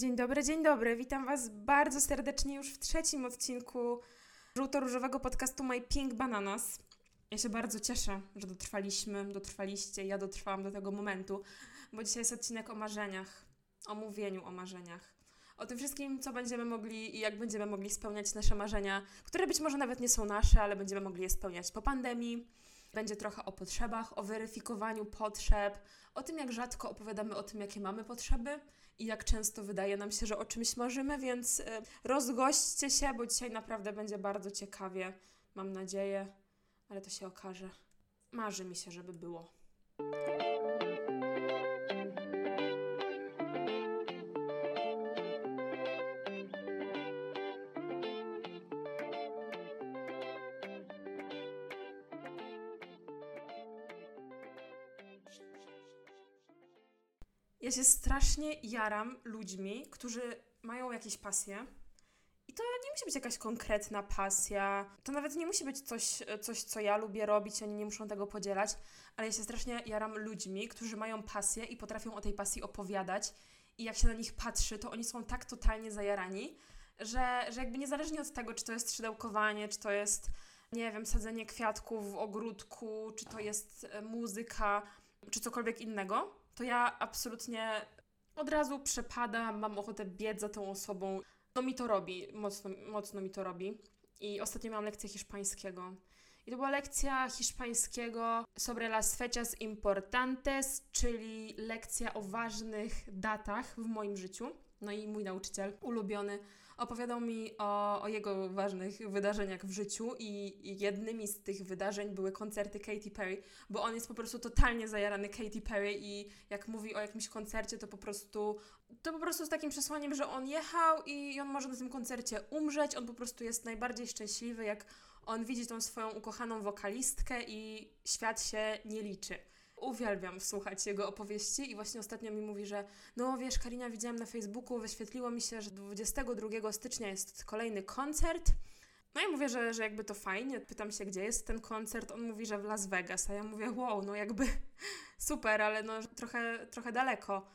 Dzień dobry, dzień dobry. Witam Was bardzo serdecznie już w trzecim odcinku żółto-różowego podcastu My Pink Bananas. Ja się bardzo cieszę, że dotrwaliśmy, dotrwaliście, ja dotrwałam do tego momentu, bo dzisiaj jest odcinek o marzeniach, o mówieniu o marzeniach. O tym wszystkim, co będziemy mogli i jak będziemy mogli spełniać nasze marzenia, które być może nawet nie są nasze, ale będziemy mogli je spełniać po pandemii. Będzie trochę o potrzebach, o weryfikowaniu potrzeb, o tym, jak rzadko opowiadamy o tym, jakie mamy potrzeby i jak często wydaje nam się, że o czymś marzymy, więc y, rozgośćcie się, bo dzisiaj naprawdę będzie bardzo ciekawie, mam nadzieję, ale to się okaże. Marzy mi się, żeby było. Ja się strasznie jaram ludźmi, którzy mają jakieś pasje. I to nie musi być jakaś konkretna pasja. To nawet nie musi być coś, coś, co ja lubię robić, oni nie muszą tego podzielać, ale ja się strasznie jaram ludźmi, którzy mają pasję i potrafią o tej pasji opowiadać. I jak się na nich patrzy, to oni są tak totalnie zajarani, że, że jakby niezależnie od tego, czy to jest szydełkowanie, czy to jest, nie wiem, sadzenie kwiatków w ogródku, czy to jest e, muzyka, czy cokolwiek innego, to ja absolutnie od razu przepadam, mam ochotę biec za tą osobą. No mi to robi, mocno, mocno mi to robi. I ostatnio miałam lekcję hiszpańskiego. I to była lekcja hiszpańskiego sobre las fechas importantes, czyli lekcja o ważnych datach w moim życiu. No i mój nauczyciel, ulubiony, opowiadał mi o, o jego ważnych wydarzeniach w życiu i, jednymi z tych wydarzeń były koncerty Katy Perry, bo on jest po prostu totalnie zajarany Katy Perry i jak mówi o jakimś koncercie, to po prostu to po prostu z takim przesłaniem, że on jechał i on może na tym koncercie umrzeć, on po prostu jest najbardziej szczęśliwy, jak on widzi tą swoją ukochaną wokalistkę i świat się nie liczy uwielbiam słuchać jego opowieści i właśnie ostatnio mi mówi, że no wiesz, Karina, widziałam na Facebooku, wyświetliło mi się, że 22 stycznia jest kolejny koncert. No i mówię, że, że jakby to fajnie. Pytam się, gdzie jest ten koncert. On mówi, że w Las Vegas, a ja mówię, wow, no jakby super, ale no trochę, trochę daleko.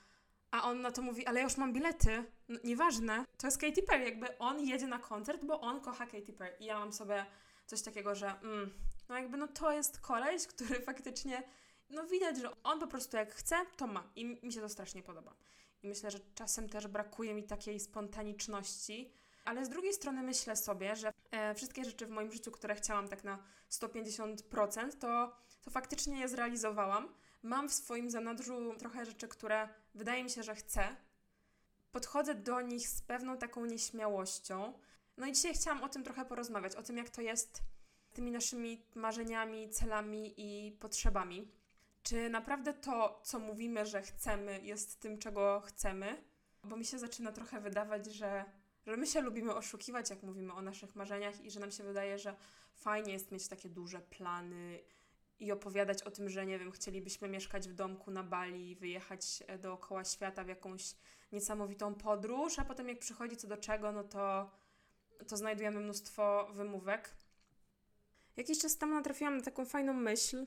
A on na to mówi, ale ja już mam bilety. No, nieważne, to jest Katy Perry. Jakby on jedzie na koncert, bo on kocha Katy Perry. I ja mam sobie coś takiego, że mm, no jakby no to jest koleś, który faktycznie no widać, że on po prostu jak chce, to ma. I mi się to strasznie podoba. I myślę, że czasem też brakuje mi takiej spontaniczności, ale z drugiej strony myślę sobie, że e, wszystkie rzeczy w moim życiu, które chciałam tak na 150%, to, to faktycznie je zrealizowałam. Mam w swoim zanadrzu trochę rzeczy, które wydaje mi się, że chcę. Podchodzę do nich z pewną taką nieśmiałością. No i dzisiaj chciałam o tym trochę porozmawiać, o tym, jak to jest tymi naszymi marzeniami, celami i potrzebami. Czy naprawdę to, co mówimy, że chcemy, jest tym, czego chcemy? Bo mi się zaczyna trochę wydawać, że, że my się lubimy oszukiwać, jak mówimy o naszych marzeniach, i że nam się wydaje, że fajnie jest mieć takie duże plany i opowiadać o tym, że nie wiem, chcielibyśmy mieszkać w domku na Bali, wyjechać e, dookoła świata w jakąś niesamowitą podróż, a potem jak przychodzi co do czego, no to, to znajdujemy mnóstwo wymówek. Jakiś czas temu natrafiłam na taką fajną myśl,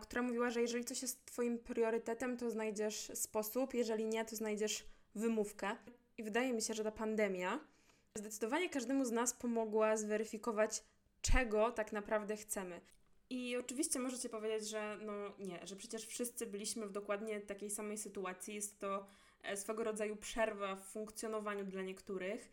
która mówiła, że jeżeli coś jest Twoim priorytetem, to znajdziesz sposób, jeżeli nie, to znajdziesz wymówkę. I wydaje mi się, że ta pandemia zdecydowanie każdemu z nas pomogła zweryfikować, czego tak naprawdę chcemy. I oczywiście możecie powiedzieć, że no nie, że przecież wszyscy byliśmy w dokładnie takiej samej sytuacji. Jest to e, swego rodzaju przerwa w funkcjonowaniu dla niektórych.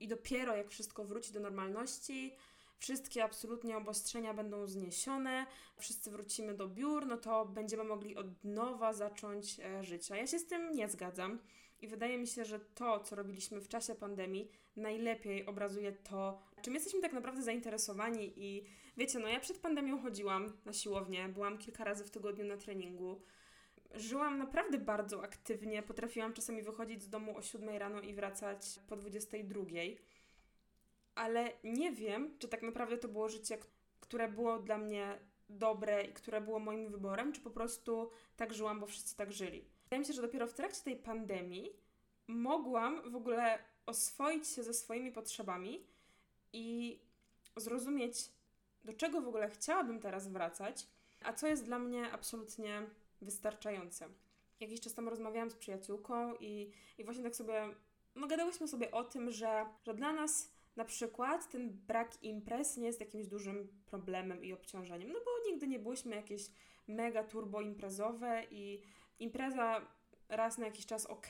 I dopiero jak wszystko wróci do normalności, wszystkie absolutnie obostrzenia będą zniesione, wszyscy wrócimy do biur, no to będziemy mogli od nowa zacząć e, życie. Ja się z tym nie zgadzam. I wydaje mi się, że to, co robiliśmy w czasie pandemii, najlepiej obrazuje to, czym jesteśmy tak naprawdę zainteresowani. I wiecie, no ja przed pandemią chodziłam na siłownię, byłam kilka razy w tygodniu na treningu. Żyłam naprawdę bardzo aktywnie, potrafiłam czasami wychodzić z domu o 7 rano i wracać po 22 ale nie wiem, czy tak naprawdę to było życie, które było dla mnie dobre i które było moim wyborem, czy po prostu tak żyłam, bo wszyscy tak żyli. Wydaje mi się, że dopiero w trakcie tej pandemii mogłam w ogóle oswoić się ze swoimi potrzebami i zrozumieć, do czego w ogóle chciałabym teraz wracać, a co jest dla mnie absolutnie wystarczające. Jakiś czas temu rozmawiałam z przyjaciółką i, i właśnie tak sobie no gadałyśmy sobie o tym, że, że dla nas na przykład ten brak imprez nie jest jakimś dużym problemem i obciążeniem, no bo nigdy nie byłyśmy jakieś mega turbo imprezowe i impreza raz na jakiś czas ok,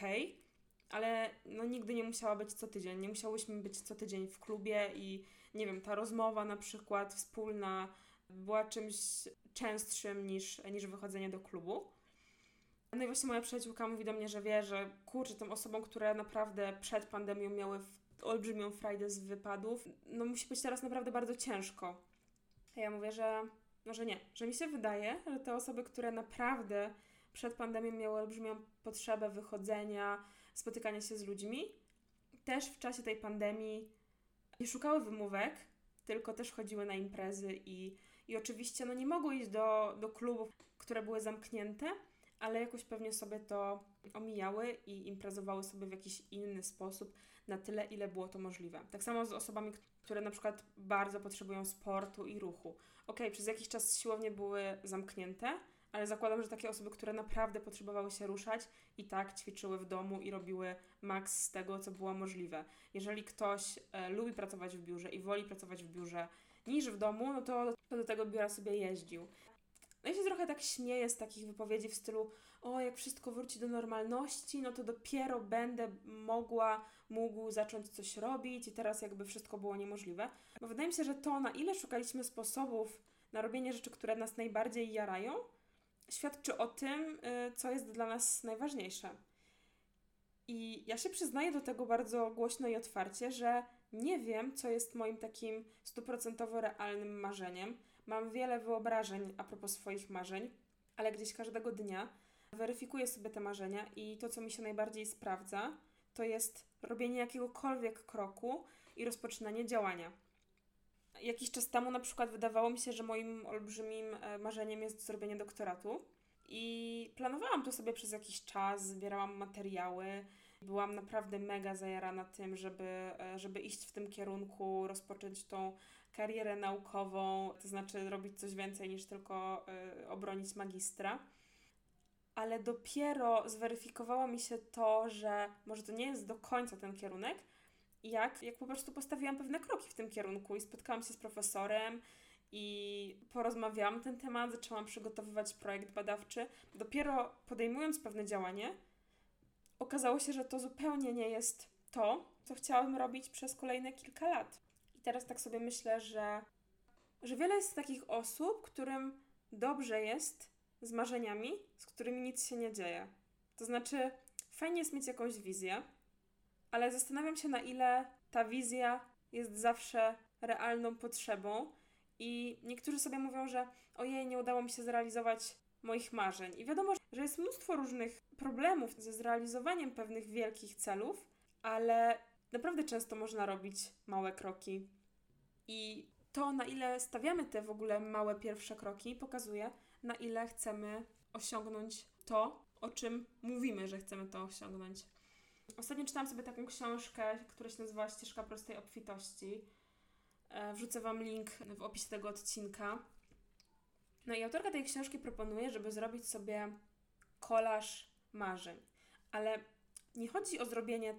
ale no nigdy nie musiała być co tydzień. Nie musiałyśmy być co tydzień w klubie i nie wiem, ta rozmowa na przykład wspólna była czymś częstszym niż, niż wychodzenie do klubu. No i właśnie moja przyjaciółka mówi do mnie, że wie, że kurczę, tym osobom, które naprawdę przed pandemią miały olbrzymią frajdę z wypadów, no musi być teraz naprawdę bardzo ciężko. A ja mówię, że no, że nie, że mi się wydaje, że te osoby, które naprawdę przed pandemią miały olbrzymią potrzebę wychodzenia, spotykania się z ludźmi, też w czasie tej pandemii nie szukały wymówek, tylko też chodziły na imprezy i, i oczywiście no, nie mogły iść do, do klubów, które były zamknięte, ale jakoś pewnie sobie to omijały i imprezowały sobie w jakiś inny sposób na tyle, ile było to możliwe. Tak samo z osobami, które na przykład bardzo potrzebują sportu i ruchu. Ok, przez jakiś czas siłownie były zamknięte, ale zakładam, że takie osoby, które naprawdę potrzebowały się ruszać i tak ćwiczyły w domu i robiły maks z tego, co było możliwe. Jeżeli ktoś e, lubi pracować w biurze i woli pracować w biurze niż w domu, no to, to do tego biura sobie jeździł. No i się trochę tak śmieję z takich wypowiedzi w stylu o, jak wszystko wróci do normalności, no to dopiero będę mogła, mógł zacząć coś robić i teraz jakby wszystko było niemożliwe. Bo wydaje mi się, że to, na ile szukaliśmy sposobów na robienie rzeczy, które nas najbardziej jarają, świadczy o tym, y, co jest dla nas najważniejsze. I ja się przyznaję do tego bardzo głośno i otwarcie, że nie wiem, co jest moim takim stuprocentowo realnym marzeniem. Mam wiele wyobrażeń a propos swoich marzeń, ale gdzieś każdego dnia weryfikuję sobie te marzenia i to, co mi się najbardziej sprawdza, to jest robienie jakiegokolwiek kroku i rozpoczynanie działania. Jakiś czas temu na przykład wydawało mi się, że moim olbrzymim e, marzeniem jest zrobienie doktoratu. I planowałam to sobie przez jakiś czas, zbierałam materiały. Byłam naprawdę mega zajarana tym, żeby, e, żeby iść w tym kierunku, rozpocząć tą karierę naukową, to znaczy robić coś więcej niż tylko y, obronić magistra. Ale dopiero zweryfikowało mi się to, że może to nie jest do końca ten kierunek, jak, jak po prostu postawiłam pewne kroki w tym kierunku i spotkałam się z profesorem i porozmawiałam na ten temat, zaczęłam przygotowywać projekt badawczy. Dopiero podejmując pewne działanie, okazało się, że to zupełnie nie jest to, co chciałam robić przez kolejne kilka lat. Teraz tak sobie myślę, że, że wiele jest takich osób, którym dobrze jest z marzeniami, z którymi nic się nie dzieje. To znaczy, fajnie jest mieć jakąś wizję, ale zastanawiam się, na ile ta wizja jest zawsze realną potrzebą. I niektórzy sobie mówią, że ojej, nie udało mi się zrealizować moich marzeń. I wiadomo, że jest mnóstwo różnych problemów ze zrealizowaniem pewnych wielkich celów, ale naprawdę często można robić małe kroki. I to, na ile stawiamy te w ogóle małe pierwsze kroki, pokazuje, na ile chcemy osiągnąć to, o czym mówimy, że chcemy to osiągnąć. Ostatnio czytałam sobie taką książkę, która się nazywa Ścieżka prostej obfitości. E, wrzucę Wam link w opisie tego odcinka. No i autorka tej książki proponuje, żeby zrobić sobie kolaż marzeń. Ale nie chodzi o zrobienie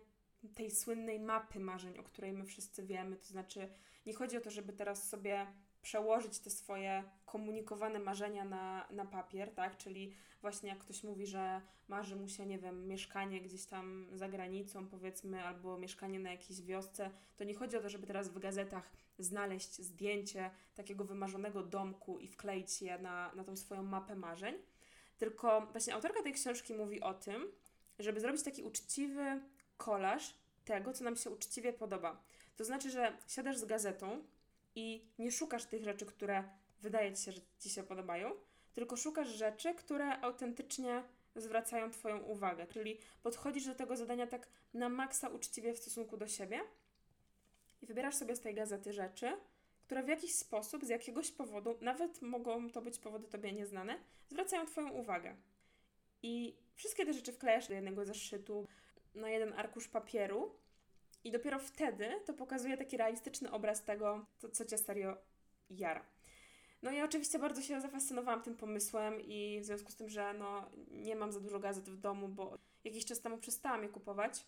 tej słynnej mapy marzeń, o której my wszyscy wiemy. To znaczy, nie chodzi o to, żeby teraz sobie przełożyć te swoje komunikowane marzenia na, na papier, tak? Czyli właśnie jak ktoś mówi, że marzy mu się, nie wiem, mieszkanie gdzieś tam za granicą, powiedzmy, albo mieszkanie na jakiejś wiosce, to nie chodzi o to, żeby teraz w gazetach znaleźć zdjęcie takiego wymarzonego domku i wkleić je na, na tą swoją mapę marzeń. Tylko właśnie autorka tej książki mówi o tym, żeby zrobić taki uczciwy kolaż tego, co nam się uczciwie podoba. To znaczy, że siadasz z gazetą i nie szukasz tych rzeczy, które wydaje ci się, że ci się podobają, tylko szukasz rzeczy, które autentycznie zwracają Twoją uwagę. Czyli podchodzisz do tego zadania tak na maksa uczciwie w stosunku do siebie i wybierasz sobie z tej gazety rzeczy, które w jakiś sposób, z jakiegoś powodu, nawet mogą to być powody Tobie nieznane, zwracają Twoją uwagę. I wszystkie te rzeczy wklejasz do jednego zeszytu, na jeden arkusz papieru i dopiero wtedy to pokazuje taki realistyczny obraz tego, co, co Cię serio jara. No ja oczywiście bardzo się zafascynowałam tym pomysłem i w związku z tym, że no, nie mam za dużo gazet w domu, bo jakiś czas temu przestałam je kupować,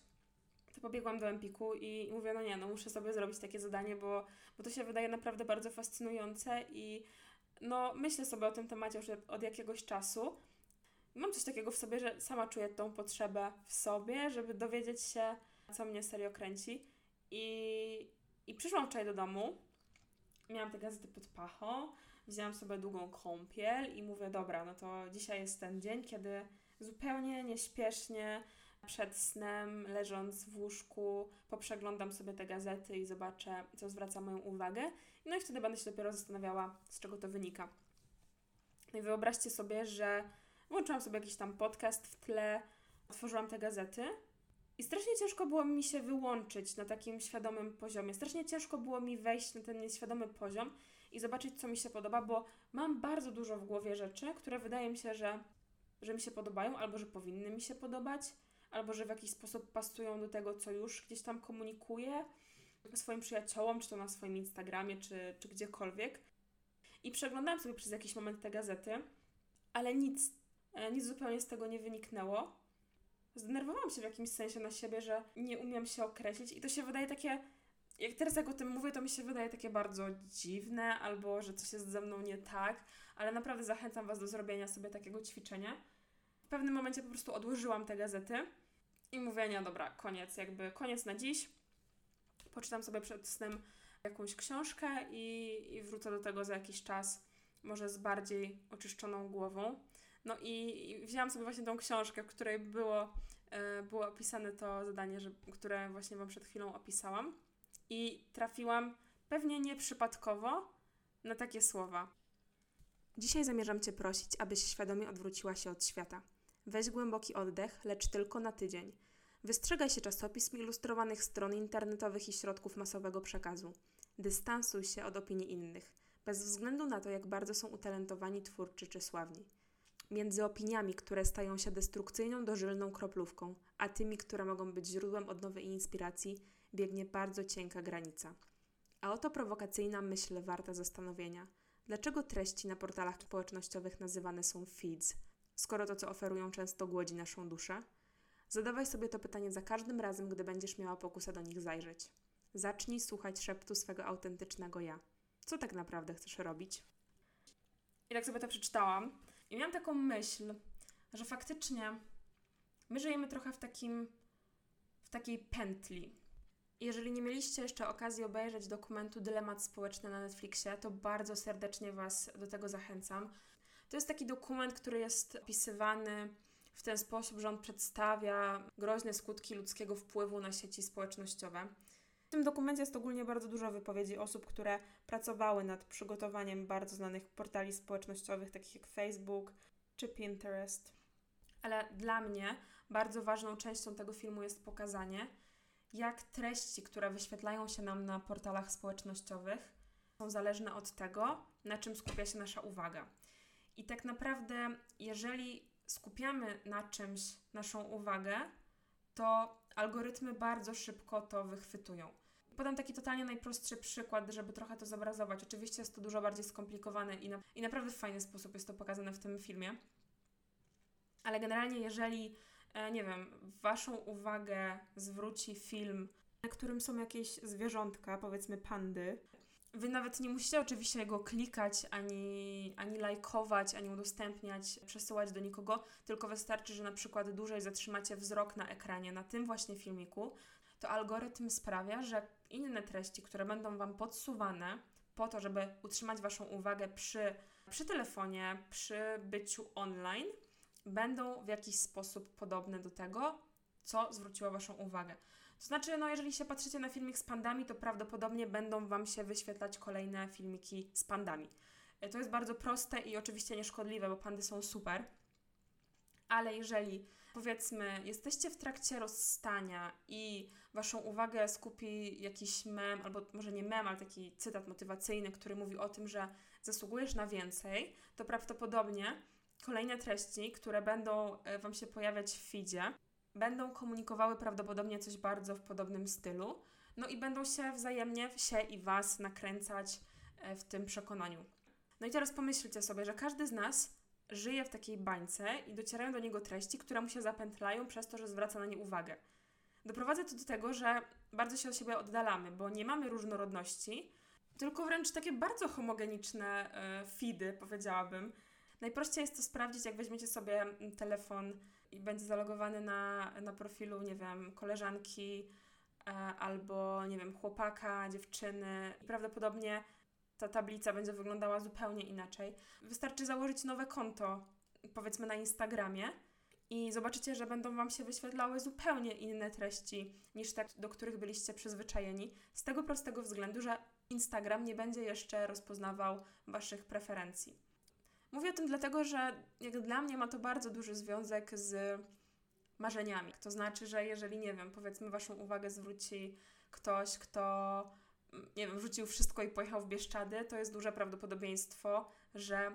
to pobiegłam do Empiku i mówię, no nie, no muszę sobie zrobić takie zadanie, bo, bo to się wydaje naprawdę bardzo fascynujące i no myślę sobie o tym temacie już od jakiegoś czasu. Mam coś takiego w sobie, że sama czuję tą potrzebę w sobie, żeby dowiedzieć się, co mnie serio kręci. I, i przyszłam wczoraj do domu, miałam te gazety pod pachą, wzięłam sobie długą kąpiel i mówię, dobra, no to dzisiaj jest ten dzień, kiedy zupełnie nieśpiesznie przed snem, leżąc w łóżku, poprzeglądam sobie te gazety i zobaczę, co zwraca moją uwagę. No i wtedy będę się dopiero zastanawiała, z czego to wynika. No i wyobraźcie sobie, że włączyłam sobie jakiś tam podcast w tle, otworzyłam te gazety i strasznie ciężko było mi się wyłączyć na takim świadomym poziomie. Strasznie ciężko było mi wejść na ten nieświadomy poziom i zobaczyć, co mi się podoba, bo mam bardzo dużo w głowie rzeczy, które wydaje mi się, że, że mi się podobają albo że powinny mi się podobać albo że w jakiś sposób pasują do tego, co już gdzieś tam komunikuję swoim przyjaciołom, czy to na swoim Instagramie, czy, czy gdziekolwiek. I przeglądałam sobie przez jakiś moment te gazety, ale nic, e, nic zupełnie z tego nie wyniknęło. Zdenerwowałam się w jakimś sensie na siebie, że nie umiem się określić i to się wydaje takie, jak teraz jak o tym mówię, to mi się wydaje takie bardzo dziwne, albo że coś jest ze mną nie tak, ale naprawdę zachęcam Was do zrobienia sobie takiego ćwiczenia. W pewnym momencie po prostu odłożyłam te gazety i mówię, nie, dobra, koniec, jakby koniec na dziś. Poczytam sobie przed snem jakąś książkę i, i wrócę do tego za jakiś czas, może z bardziej oczyszczoną głową. No i, wzięłam sobie właśnie tą książkę, w której było, e, było opisane to zadanie, że, które właśnie Wam przed chwilą opisałam. I trafiłam pewnie nieprzypadkowo na takie słowa. Dzisiaj zamierzam Cię prosić, abyś świadomie odwróciła się od świata. Weź głęboki oddech, lecz tylko na tydzień. Wystrzegaj się czasopism, ilustrowanych stron internetowych i środków masowego przekazu. Dystansuj się od opinii innych, bez względu na to, jak bardzo są utalentowani, twórczy czy sławni. Między opiniami, które stają się destrukcyjną, dożylną kroplówką, a tymi, które mogą być źródłem odnowy i inspiracji, biegnie bardzo cienka granica. A oto prowokacyjna myśl warta zastanowienia. Dlaczego treści na portalach społecznościowych nazywane są feeds – skoro to, co oferują, często głodzi naszą duszę? Zadawaj sobie to pytanie za każdym razem, gdy będziesz miała pokusę do nich zajrzeć. Zacznij słuchać szeptu swego autentycznego ja. Co tak naprawdę chcesz robić? I tak sobie to przeczytałam i miałam taką myśl, że faktycznie my żyjemy trochę w takim w takiej pętli. Jeżeli nie mieliście jeszcze okazji obejrzeć dokumentu Dylemat Społeczny na Netflixie, to bardzo serdecznie Was do tego zachęcam. To jest taki dokument, który jest opisywany w ten sposób, że on przedstawia groźne skutki ludzkiego wpływu na sieci społecznościowe. W tym dokumencie jest ogólnie bardzo dużo wypowiedzi osób, które pracowały nad przygotowaniem bardzo znanych portali społecznościowych, takich jak Facebook czy Pinterest. Ale dla mnie bardzo ważną częścią tego filmu jest pokazanie, jak treści, które wyświetlają się nam na portalach społecznościowych, są zależne od tego, na czym skupia się nasza uwaga. I tak naprawdę, jeżeli skupiamy na czymś naszą uwagę, to algorytmy bardzo szybko to wychwytują. Podam taki totalnie najprostszy przykład, żeby trochę to zobrazować. Oczywiście jest to dużo bardziej skomplikowane i, na, i naprawdę w fajny sposób jest to pokazane w tym filmie. Ale generalnie, jeżeli, e, nie wiem, Waszą uwagę zwróci film, na którym są jakieś zwierzątka, powiedzmy pandy, Wy nawet nie musicie oczywiście go klikać, ani, ani lajkować, ani udostępniać, przesyłać do nikogo, tylko wystarczy, że na przykład dłużej zatrzymacie wzrok na ekranie na tym właśnie filmiku, to algorytm sprawia, że inne treści, które będą Wam podsuwane po to, żeby utrzymać Waszą uwagę przy, przy telefonie, przy byciu online, będą w jakiś sposób podobne do tego, co zwróciło Waszą uwagę. To znaczy, no jeżeli się patrzycie na filmik z pandami, to prawdopodobnie będą Wam się wyświetlać kolejne filmiki z pandami. E, to jest bardzo proste i oczywiście nieszkodliwe, bo pandy są super. Ale jeżeli powiedzmy, jesteście w trakcie rozstania i Waszą uwagę skupi jakiś mem, albo może nie mem, ale taki cytat motywacyjny, który mówi o tym, że zasługujesz na więcej, to prawdopodobnie kolejne treści, które będą e, Wam się pojawiać w feedzie, będą komunikowały prawdopodobnie coś bardzo w podobnym stylu, no i będą się wzajemnie się i Was nakręcać e, w tym przekonaniu. No i teraz pomyślcie sobie, że każdy z nas żyje w takiej bańce i docierają do niego treści, które mu się zapętlają przez to, że zwraca na nie uwagę. doprowadza to do tego, że bardzo się od siebie oddalamy, bo nie mamy różnorodności, tylko wręcz takie bardzo homogeniczne e, feedy, powiedziałabym. Najprościej jest to sprawdzić, jak weźmiecie sobie telefon i będzie zalogowany na, na profilu, nie wiem, koleżanki e, albo, nie wiem, chłopaka, dziewczyny. I prawdopodobnie ta tablica będzie wyglądała zupełnie inaczej. Wystarczy założyć nowe konto, powiedzmy na Instagramie, i zobaczycie, że będą Wam się wyświetlały zupełnie inne treści niż te, do których byliście przyzwyczajeni, z tego prostego względu, że Instagram nie będzie jeszcze rozpoznawał Waszych preferencji. Mówię o tym dlatego, że jak dla mnie ma to bardzo duży związek z marzeniami. To znaczy, że jeżeli, nie wiem, powiedzmy Waszą uwagę zwróci ktoś, kto, nie wiem, wrzucił wszystko i pojechał w Bieszczady, to jest duże prawdopodobieństwo, że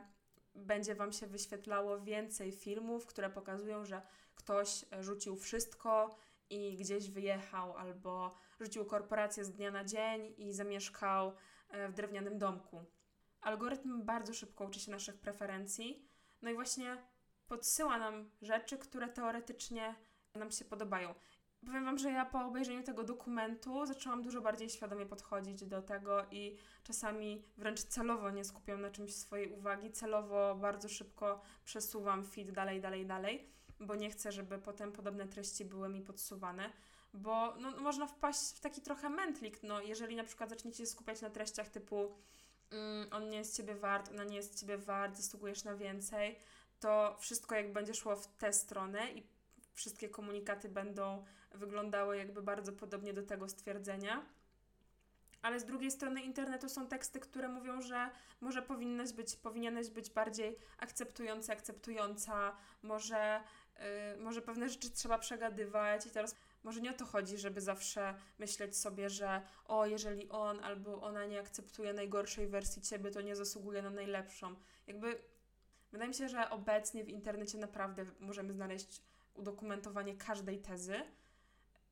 będzie Wam się wyświetlało więcej filmów, które pokazują, że ktoś rzucił wszystko i gdzieś wyjechał, albo rzucił korporację z dnia na dzień i zamieszkał e, w drewnianym domku. Algorytm bardzo szybko uczy się naszych preferencji, no i właśnie podsyła nam rzeczy, które teoretycznie nam się podobają. Powiem Wam, że ja po obejrzeniu tego dokumentu zaczęłam dużo bardziej świadomie podchodzić do tego i czasami wręcz celowo nie skupiam na czymś swojej uwagi, celowo bardzo szybko przesuwam feed dalej, dalej, dalej, bo nie chcę, żeby potem podobne treści były mi podsuwane, bo no, można wpaść w taki trochę mętlik, no jeżeli na przykład zaczniecie się skupiać na treściach typu mm, on nie jest Ciebie wart, ona nie jest Ciebie wart, zasługujesz na więcej, to wszystko jak będzie szło w tę stronę i wszystkie komunikaty będą wyglądały jakby bardzo podobnie do tego stwierdzenia. Ale z drugiej strony internetu są teksty, które mówią, że może powinnaś być, powinieneś być bardziej akceptujący, akceptująca, może, yy, może pewne rzeczy trzeba przegadywać i teraz może nie o to chodzi, żeby zawsze myśleć sobie, że o, jeżeli on albo ona nie akceptuje najgorszej wersji ciebie, to nie zasługuje na najlepszą. Jakby wydaje mi się, że obecnie w internecie naprawdę możemy znaleźć udokumentowanie każdej tezy,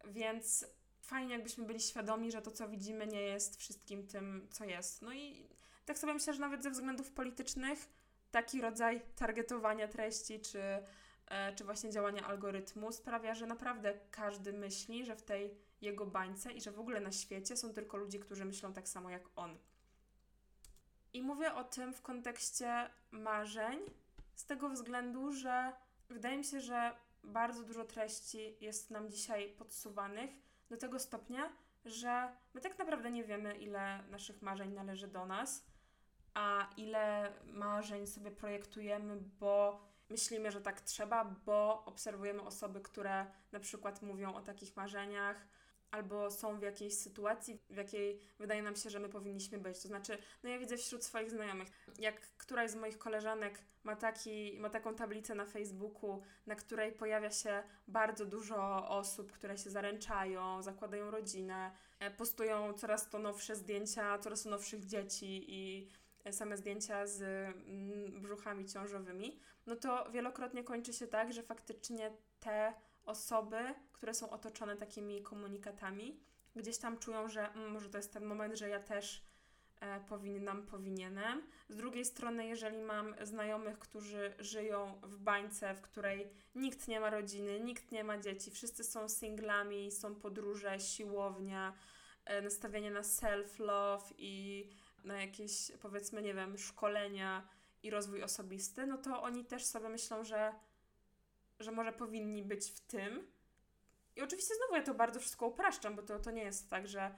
więc fajnie, jakbyśmy byli świadomi, że to, co widzimy, nie jest wszystkim tym, co jest. No i tak sobie myślę, że nawet ze względów politycznych taki rodzaj targetowania treści, czy, e, czy właśnie działania algorytmu sprawia, że naprawdę każdy myśli, że w tej jego bańce i że w ogóle na świecie są tylko ludzie, którzy myślą tak samo jak on. I mówię o tym w kontekście marzeń, z tego względu, że wydaje mi się, że bardzo dużo treści jest nam dzisiaj podsuwanych do tego stopnia, że my tak naprawdę nie wiemy, ile naszych marzeń należy do nas, a ile marzeń sobie projektujemy, bo myślimy, że tak trzeba, bo obserwujemy osoby, które na przykład mówią o takich marzeniach, albo są w jakiejś sytuacji, w jakiej wydaje nam się, że my powinniśmy być. To znaczy, no ja widzę wśród swoich znajomych, jak któraś z moich koleżanek ma, taki, ma taką tablicę na Facebooku, na której pojawia się bardzo dużo osób, które się zaręczają, zakładają rodzinę, e, postują coraz to nowsze zdjęcia, coraz to nowszych dzieci i same zdjęcia z mm, brzuchami ciążowymi, no to wielokrotnie kończy się tak, że faktycznie te osoby, które są otoczone takimi komunikatami, gdzieś tam czują, że mm, może to jest ten moment, że ja też e, powinnam, powinienem. Z drugiej strony, jeżeli mam znajomych, którzy żyją w bańce, w której nikt nie ma rodziny, nikt nie ma dzieci, wszyscy są singlami, są podróże, siłownia, e, nastawienie na self-love i na jakieś, powiedzmy, nie wiem, szkolenia i rozwój osobisty, no to oni też sobie myślą, że że może powinni być w tym. I oczywiście znowu ja to bardzo wszystko upraszczam, bo to, to nie jest tak, że,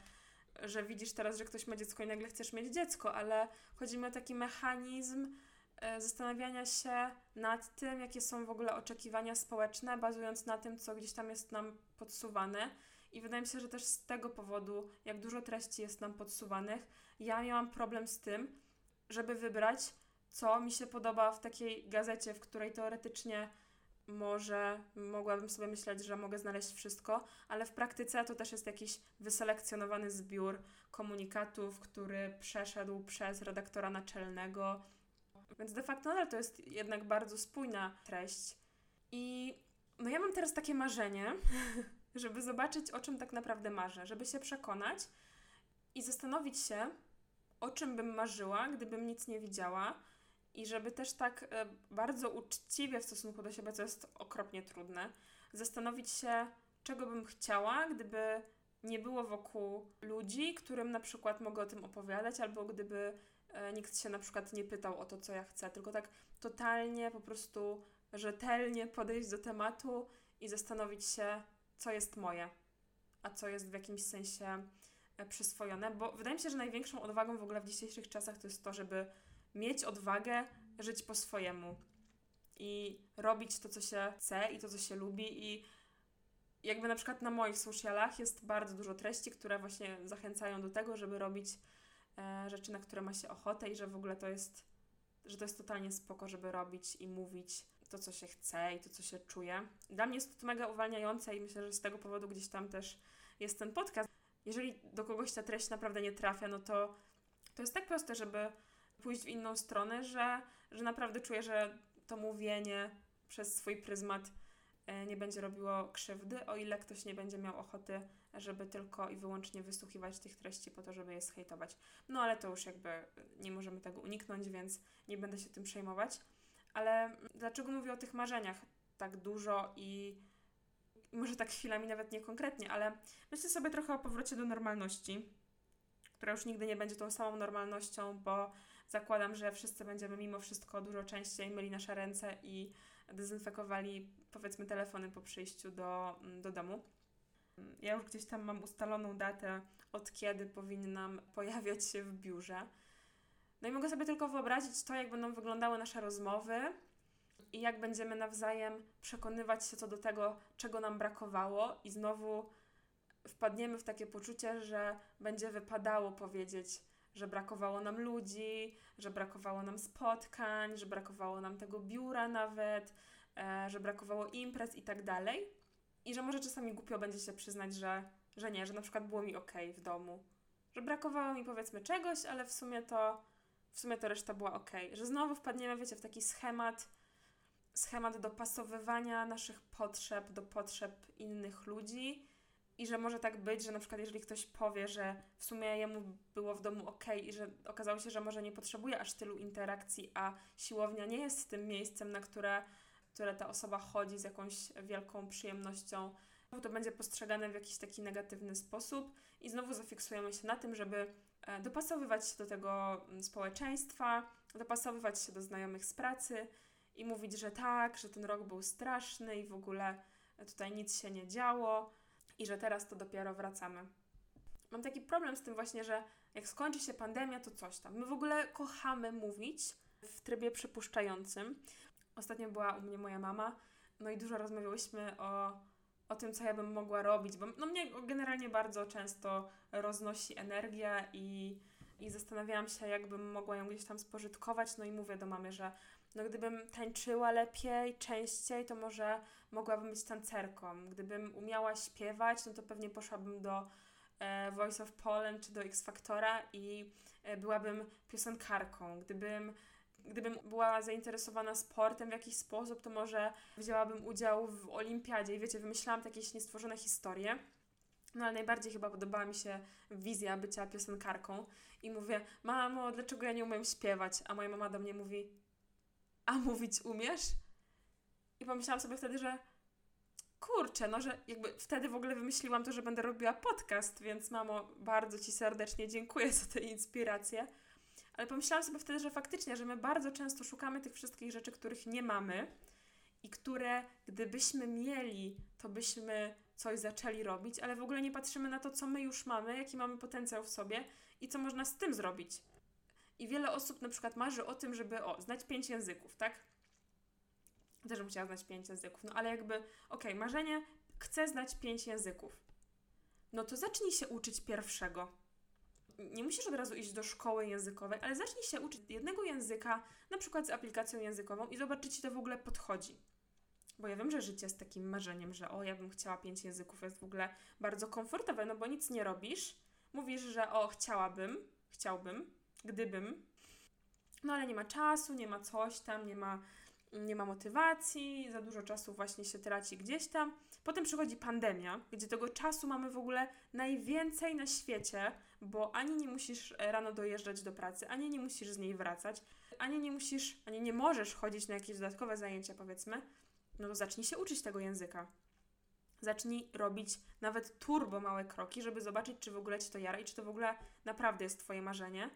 że widzisz teraz, że ktoś ma dziecko i nagle chcesz mieć dziecko, ale chodzi mi o taki mechanizm e, zastanawiania się nad tym, jakie są w ogóle oczekiwania społeczne, bazując na tym, co gdzieś tam jest nam podsuwane. I wydaje mi się, że też z tego powodu, jak dużo treści jest nam podsuwanych, ja miałam problem z tym, żeby wybrać, co mi się podoba w takiej gazecie, w której teoretycznie może mogłabym sobie myśleć, że mogę znaleźć wszystko, ale w praktyce to też jest jakiś wyselekcjonowany zbiór komunikatów, który przeszedł przez redaktora naczelnego. Więc de facto nadal to jest jednak bardzo spójna treść. I no ja mam teraz takie marzenie, żeby zobaczyć, o czym tak naprawdę marzę, żeby się przekonać i zastanowić się, o czym bym marzyła, gdybym nic nie widziała i żeby też tak e, bardzo uczciwie w stosunku do siebie, co jest okropnie trudne, zastanowić się, czego bym chciała, gdyby nie było wokół ludzi, którym na przykład mogę o tym opowiadać, albo gdyby e, nikt się na przykład nie pytał o to, co ja chcę, tylko tak totalnie po prostu rzetelnie podejść do tematu i zastanowić się, co jest moje, a co jest w jakimś sensie e, przyswojone, bo wydaje mi się, że największą odwagą w ogóle w dzisiejszych czasach to jest to, żeby mieć odwagę żyć po swojemu i robić to, co się chce i to, co się lubi i jakby na przykład na moich socialach jest bardzo dużo treści, które właśnie zachęcają do tego, żeby robić e, rzeczy, na które ma się ochotę i że w ogóle to jest, że to jest totalnie spoko, żeby robić i mówić to, co się chce i to, co się czuje. Dla mnie jest to mega uwalniające i myślę, że z tego powodu gdzieś tam też jest ten podcast. Jeżeli do kogoś ta treść naprawdę nie trafia, no to to jest tak proste, żeby pójść w inną stronę, że, że naprawdę czuję, że to mówienie przez swój pryzmat e, nie będzie robiło krzywdy, o ile ktoś nie będzie miał ochoty, żeby tylko i wyłącznie wysłuchiwać tych treści po to, żeby je zhejtować. No ale to już jakby nie możemy tego uniknąć, więc nie będę się tym przejmować. Ale dlaczego mówię o tych marzeniach tak dużo i może tak chwilami nawet nie konkretnie, ale myślę sobie trochę o powrocie do normalności, która już nigdy nie będzie tą samą normalnością, bo zakładam, że wszyscy będziemy mimo wszystko dużo częściej myli nasze ręce i dezynfekowali powiedzmy telefony po przyjściu do, do domu. Ja już gdzieś tam mam ustaloną datę, od kiedy powinnam pojawiać się w biurze. No i mogę sobie tylko wyobrazić to, jak będą wyglądały nasze rozmowy i jak będziemy nawzajem przekonywać się co do tego, czego nam brakowało, i znowu wpadniemy w takie poczucie, że będzie wypadało powiedzieć, że brakowało nam ludzi, że brakowało nam spotkań, że brakowało nam tego biura nawet, e, że brakowało imprez i tak dalej. I że może czasami głupio będzie się przyznać, że, że nie, że na przykład było mi ok w domu, że brakowało mi powiedzmy czegoś, ale w sumie to w sumie to reszta była ok. Że znowu wpadniemy, wiecie, w taki schemat, schemat dopasowywania naszych potrzeb do potrzeb innych ludzi i że może tak być, że na przykład jeżeli ktoś powie, że w sumie jemu było w domu ok i że okazało się, że może nie potrzebuje aż tylu interakcji, a siłownia nie jest tym miejscem, na które, które ta osoba chodzi z jakąś wielką przyjemnością, to będzie postrzegane w jakiś taki negatywny sposób. I znowu zafiksujemy się na tym, żeby e, dopasowywać się do tego mm, społeczeństwa, dopasowywać się do znajomych z pracy i mówić, że tak, że ten rok był straszny i w ogóle tutaj nic się nie działo i że teraz to dopiero wracamy. Mam taki problem z tym właśnie, że jak skończy się pandemia, to coś tam. My w ogóle kochamy mówić w trybie przypuszczającym. Ostatnio była u mnie moja mama, no i dużo rozmawiałyśmy o, o tym, co ja bym mogła robić, bo no mnie generalnie bardzo często roznosi energia i, i zastanawiałam się, jakbym mogła ją gdzieś tam spożytkować, no i mówię do mamy, że no gdybym tańczyła lepiej, częściej, to może mogłabym być tancerką. Gdybym umiała śpiewać, no to pewnie poszłabym do e, Voice of Poland czy do X Factora i e, byłabym piosenkarką. Gdybym gdybym była zainteresowana sportem w jakiś sposób, to może wzięłabym udział w olimpiadzie i wiecie, wymyślałam takie niestworzone historie. No ale najbardziej chyba podobała mi się wizja bycia piosenkarką i mówię, mamo, dlaczego ja nie umiem śpiewać? A moja mama do mnie mówi, a mówić umiesz? I pomyślałam sobie wtedy, że kurczę, no że jakby wtedy w ogóle wymyśliłam to, że będę robiła podcast, więc mamo, bardzo Ci serdecznie dziękuję za tę inspirację. Ale pomyślałam sobie wtedy, że faktycznie, że my bardzo często szukamy tych wszystkich rzeczy, których nie mamy i które gdybyśmy mieli, to byśmy coś zaczęli robić, ale w ogóle nie patrzymy na to, co my już mamy, jaki mamy potencjał w sobie i co można z tym zrobić. I wiele osób na przykład marzy o tym, żeby o, znać pięć języków, tak? Też bym chciała znać pięć języków, no ale jakby, okej, okay, marzenie, chcę znać pięć języków. No to zacznij się uczyć pierwszego. Nie musisz od razu iść do szkoły językowej, ale zacznij się uczyć jednego języka, na przykład z aplikacją językową i zobacz, czy ci to w ogóle podchodzi. Bo ja wiem, że życie z takim marzeniem, że o, ja bym chciała pięć języków, jest w ogóle bardzo komfortowe, no bo nic nie robisz. Mówisz, że o, chciałabym, chciałbym, gdybym. No ale nie ma czasu, nie ma coś tam, nie ma, nie ma motywacji, za dużo czasu właśnie się traci gdzieś tam. Potem przychodzi pandemia, gdzie tego czasu mamy w ogóle najwięcej na świecie, bo ani nie musisz rano dojeżdżać do pracy, ani nie musisz z niej wracać, ani nie musisz, ani nie możesz chodzić na jakieś dodatkowe zajęcia, powiedzmy. No to zacznij się uczyć tego języka. Zacznij robić nawet turbo małe kroki, żeby zobaczyć, czy w ogóle ci to jara i czy to w ogóle naprawdę jest twoje marzenie.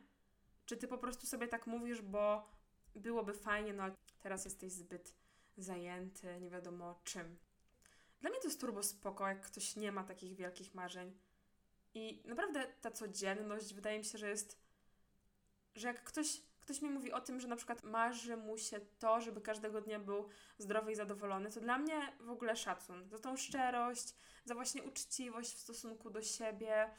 Czy ty po prostu sobie tak mówisz, bo byłoby fajnie, no ale teraz jesteś zbyt zajęty, nie wiadomo czym. Dla mnie to jest turbo spoko, jak ktoś nie ma takich wielkich marzeń. I naprawdę ta codzienność wydaje mi się, że jest, że jak ktoś, ktoś mi mówi o tym, że na przykład marzy mu się to, żeby każdego dnia był zdrowy i zadowolony, to dla mnie w ogóle szacun za tą szczerość, za właśnie uczciwość w stosunku do siebie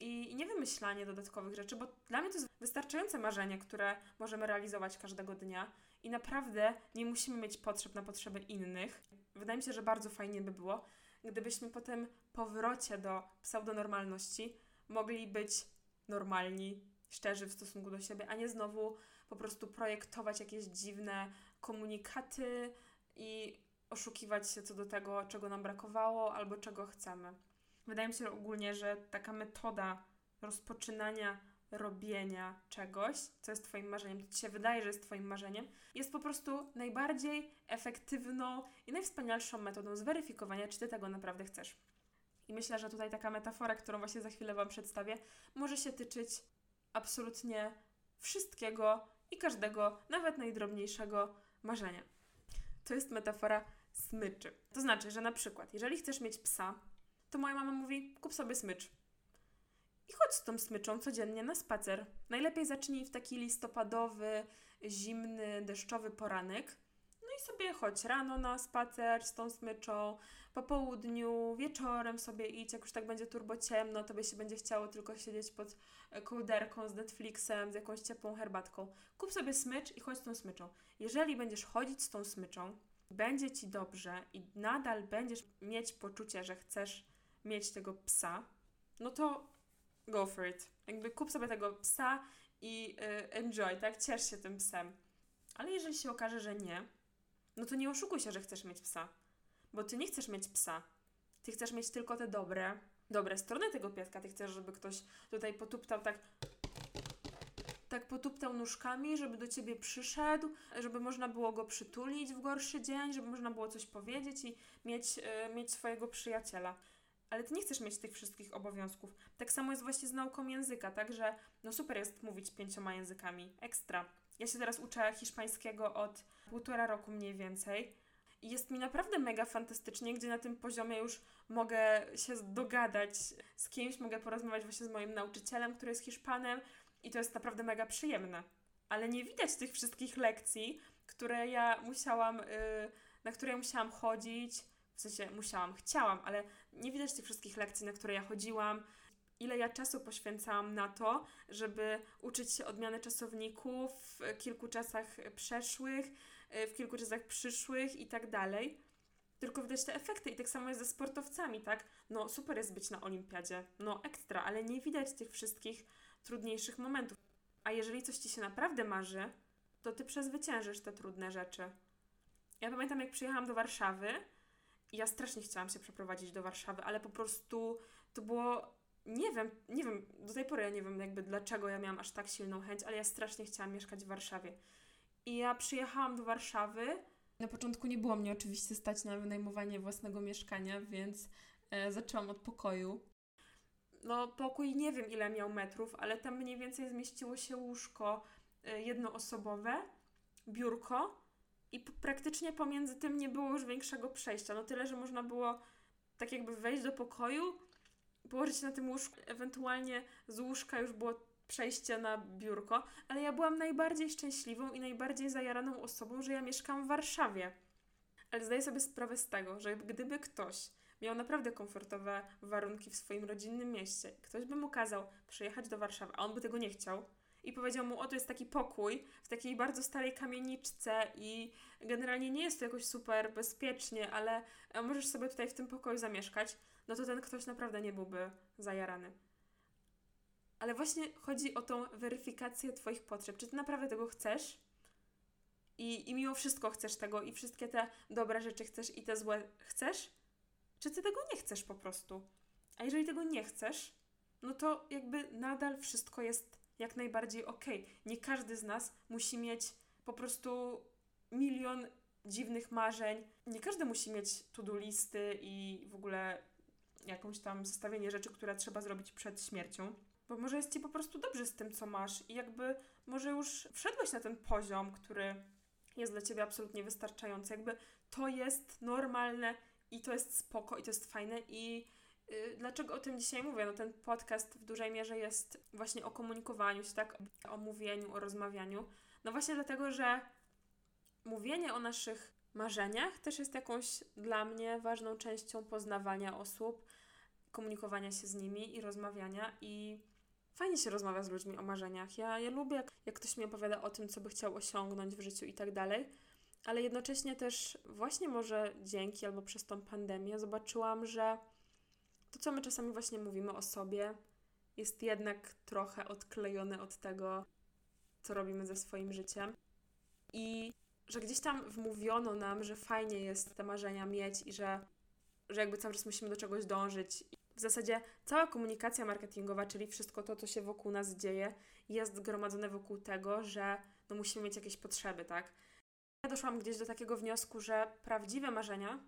i nie wymyślanie dodatkowych rzeczy, bo dla mnie to jest wystarczające marzenie, które możemy realizować każdego dnia i naprawdę nie musimy mieć potrzeb na potrzeby innych. Wydaje mi się, że bardzo fajnie by było, gdybyśmy po tym powrocie do pseudonormalności mogli być normalni, szczerzy w stosunku do siebie, a nie znowu po prostu projektować jakieś dziwne komunikaty i oszukiwać się co do tego, czego nam brakowało albo czego chcemy. Wydaje mi się ogólnie, że taka metoda rozpoczynania robienia czegoś, co jest Twoim marzeniem, to Ci się wydaje, że jest Twoim marzeniem, jest po prostu najbardziej efektywną i najwspanialszą metodą zweryfikowania, czy Ty tego naprawdę chcesz. I myślę, że tutaj taka metafora, którą właśnie za chwilę Wam przedstawię, może się tyczyć absolutnie wszystkiego i każdego, nawet najdrobniejszego marzenia. To jest metafora smyczy. To znaczy, że na przykład, jeżeli chcesz mieć psa, to moja mama mówi: kup sobie smycz. I chodź z tą smyczą codziennie na spacer. Najlepiej zacznij w taki listopadowy, zimny, deszczowy poranek. No i sobie chodź rano na spacer z tą smyczą, po południu, wieczorem sobie idź, jak już tak będzie turbo ciemno, tobie się będzie chciało tylko siedzieć pod e, kołderką z Netflixem, z jakąś ciepłą herbatką. Kup sobie smycz i chodź z tą smyczą. Jeżeli będziesz chodzić z tą smyczą, będzie ci dobrze i nadal będziesz mieć poczucie, że chcesz mieć tego psa, no to go for it. Jakby kup sobie tego psa i y, enjoy, tak? Ciesz się tym psem. Ale jeżeli się okaże, że nie, no to nie oszukuj się, że chcesz mieć psa. Bo ty nie chcesz mieć psa. Ty chcesz mieć tylko te dobre, dobre strony tego pieska. Ty chcesz, żeby ktoś tutaj potuptał tak tak potuptał nóżkami, żeby do ciebie przyszedł, żeby można było go przytulić w gorszy dzień, żeby można było coś powiedzieć i mieć, y, mieć swojego przyjaciela ale ty nie chcesz mieć tych wszystkich obowiązków. Tak samo jest właśnie z nauką języka, tak, że no super jest mówić pięcioma językami, ekstra. Ja się teraz uczę hiszpańskiego od półtora roku mniej więcej. I jest mi naprawdę mega fantastycznie, gdzie na tym poziomie już mogę się dogadać z kimś, mogę porozmawiać właśnie z moim nauczycielem, który jest Hiszpanem i to jest naprawdę mega przyjemne. Ale nie widać tych wszystkich lekcji, które ja musiałam, yy, na które musiałam chodzić, w sensie musiałam, chciałam, ale nie widać tych wszystkich lekcji, na które ja chodziłam, ile ja czasu poświęcałam na to, żeby uczyć się odmiany czasowników w kilku czasach przeszłych, w kilku czasach przyszłych i tak dalej. Tylko widać te efekty i tak samo jest ze sportowcami, tak? No super jest być na olimpiadzie, no ekstra, ale nie widać tych wszystkich trudniejszych momentów. A jeżeli coś Ci się naprawdę marzy, to Ty przezwyciężysz te trudne rzeczy. Ja pamiętam, jak przyjechałam do Warszawy, ja strasznie chciałam się przeprowadzić do Warszawy, ale po prostu to było nie wiem, nie wiem, do tej pory ja nie wiem jakby dlaczego ja miałam aż tak silną chęć, ale ja strasznie chciałam mieszkać w Warszawie. I ja przyjechałam do Warszawy. Na początku nie było mnie oczywiście stać na wynajmowanie własnego mieszkania, więc e, zaczęłam od pokoju. No, pokój nie wiem ile miał metrów, ale tam mniej więcej zmieściło się łóżko e, jednoosobowe, biurko i praktycznie pomiędzy tym nie było już większego przejścia. No tyle, że można było tak jakby wejść do pokoju, położyć się na tym łóżku, ewentualnie z łóżka już było przejście na biurko, ale ja byłam najbardziej szczęśliwą i najbardziej zajaraną osobą, że ja mieszkam w Warszawie. Ale zdaję sobie sprawę z tego, że gdyby ktoś miał naprawdę komfortowe warunki w swoim rodzinnym mieście, ktoś by mu kazał przyjechać do Warszawy, a on by tego nie chciał, i powiedział mu, o to jest taki pokój w takiej bardzo starej kamieniczce i generalnie nie jest to jakoś super bezpiecznie, ale e, możesz sobie tutaj w tym pokoju zamieszkać, no to ten ktoś naprawdę nie byłby zajarany. Ale właśnie chodzi o tą weryfikację Twoich potrzeb. Czy Ty naprawdę tego chcesz? I, I mimo wszystko chcesz tego i wszystkie te dobre rzeczy chcesz i te złe chcesz? Czy Ty tego nie chcesz po prostu? A jeżeli tego nie chcesz, no to jakby nadal wszystko jest jak najbardziej okej. Okay. Nie każdy z nas musi mieć po prostu milion dziwnych marzeń. Nie każdy musi mieć to-do listy i w ogóle jakąś tam zestawienie rzeczy, które trzeba zrobić przed śmiercią. Bo może jest ci po prostu dobrze z tym, co masz i jakby może już wszedłeś na ten poziom, który jest dla ciebie absolutnie wystarczający. Jakby to jest normalne i to jest spoko i to jest fajne i dlaczego o tym dzisiaj mówię? No ten podcast w dużej mierze jest właśnie o komunikowaniu się, tak? O mówieniu, o rozmawianiu. No właśnie dlatego, że mówienie o naszych marzeniach też jest jakąś dla mnie ważną częścią poznawania osób, komunikowania się z nimi i rozmawiania i fajnie się rozmawia z ludźmi o marzeniach. Ja, ja lubię, jak, jak ktoś mi opowiada o tym, co by chciał osiągnąć w życiu i tak dalej, ale jednocześnie też właśnie może dzięki albo przez tą pandemię zobaczyłam, że to, co my czasami właśnie mówimy o sobie, jest jednak trochę odklejone od tego, co robimy ze swoim życiem. I że gdzieś tam wmówiono nam, że fajnie jest te marzenia mieć i że, że jakby cały czas musimy do czegoś dążyć. W zasadzie cała komunikacja marketingowa, czyli wszystko to, co się wokół nas dzieje, jest zgromadzone wokół tego, że no musimy mieć jakieś potrzeby, tak? Ja doszłam gdzieś do takiego wniosku, że prawdziwe marzenia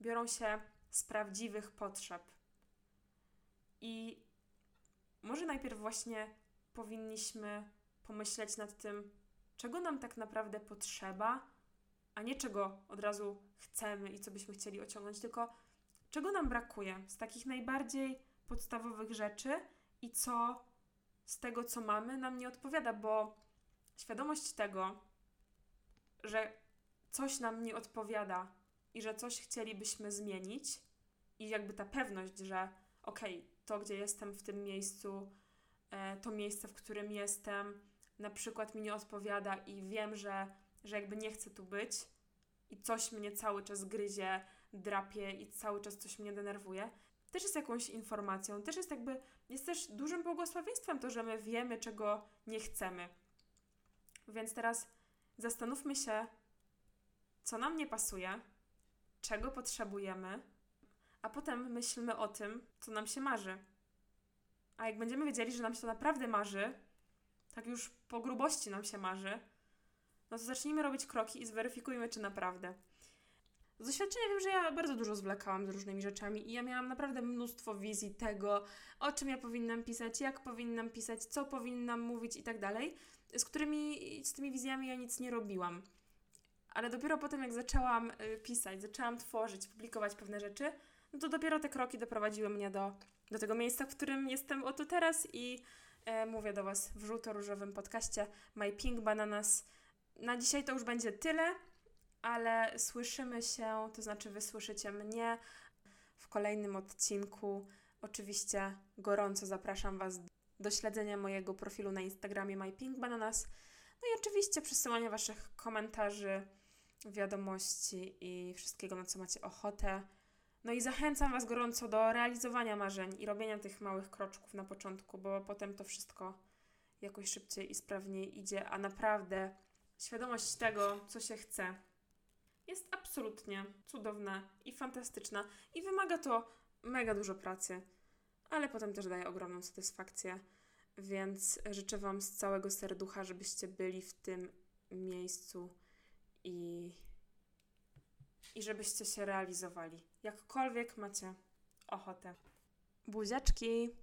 biorą się z prawdziwych potrzeb. I może najpierw właśnie powinniśmy pomyśleć nad tym, czego nam tak naprawdę potrzeba, a nie czego od razu chcemy i co byśmy chcieli osiągnąć, tylko czego nam brakuje z takich najbardziej podstawowych rzeczy i co z tego, co mamy, nam nie odpowiada, bo świadomość tego, że coś nam nie odpowiada i że coś chcielibyśmy zmienić, i jakby ta pewność, że okej, okay, to gdzie jestem w tym miejscu, e, to miejsce, w którym jestem, na przykład mi nie odpowiada i wiem, że, że jakby nie chcę tu być i coś mnie cały czas gryzie, drapie i cały czas coś mnie denerwuje, też jest jakąś informacją, też jest jakby, jest też dużym błogosławieństwem to, że my wiemy, czego nie chcemy. Więc teraz zastanówmy się, co nam nie pasuje, czego potrzebujemy, a potem myślmy o tym, co nam się marzy. A jak będziemy wiedzieli, że nam się to naprawdę marzy, tak już po grubości nam się marzy, no to zacznijmy robić kroki i zweryfikujmy, czy naprawdę. Z doświadczenia wiem, że ja bardzo dużo zwlekałam z różnymi rzeczami i ja miałam naprawdę mnóstwo wizji tego, o czym ja powinnam pisać, jak powinnam pisać, co powinnam mówić i tak dalej, z którymi, z tymi wizjami ja nic nie robiłam. Ale dopiero potem, jak zaczęłam y, pisać, zaczęłam tworzyć, publikować pewne rzeczy, no to dopiero te kroki doprowadziły mnie do, do tego miejsca, w którym jestem oto teraz i e, mówię do Was w żółto-różowym podcaście My Pink Bananas. Na dzisiaj to już będzie tyle, ale słyszymy się, to znaczy Wy słyszycie mnie w kolejnym odcinku. Oczywiście gorąco zapraszam Was do śledzenia mojego profilu na Instagramie My Pink Bananas. No i oczywiście przesyłania Waszych komentarzy, wiadomości i wszystkiego, na co macie ochotę. No i zachęcam Was gorąco do realizowania marzeń i robienia tych małych kroczków na początku, bo potem to wszystko jakoś szybciej i sprawniej idzie, a naprawdę świadomość tego, co się chce, jest absolutnie cudowna i fantastyczna i wymaga to mega dużo pracy, ale potem też daje ogromną satysfakcję. Więc życzę Wam z całego serducha, żebyście byli w tym miejscu i i żebyście się realizowali. Jakkolwiek macie ochotę. Buziaczki!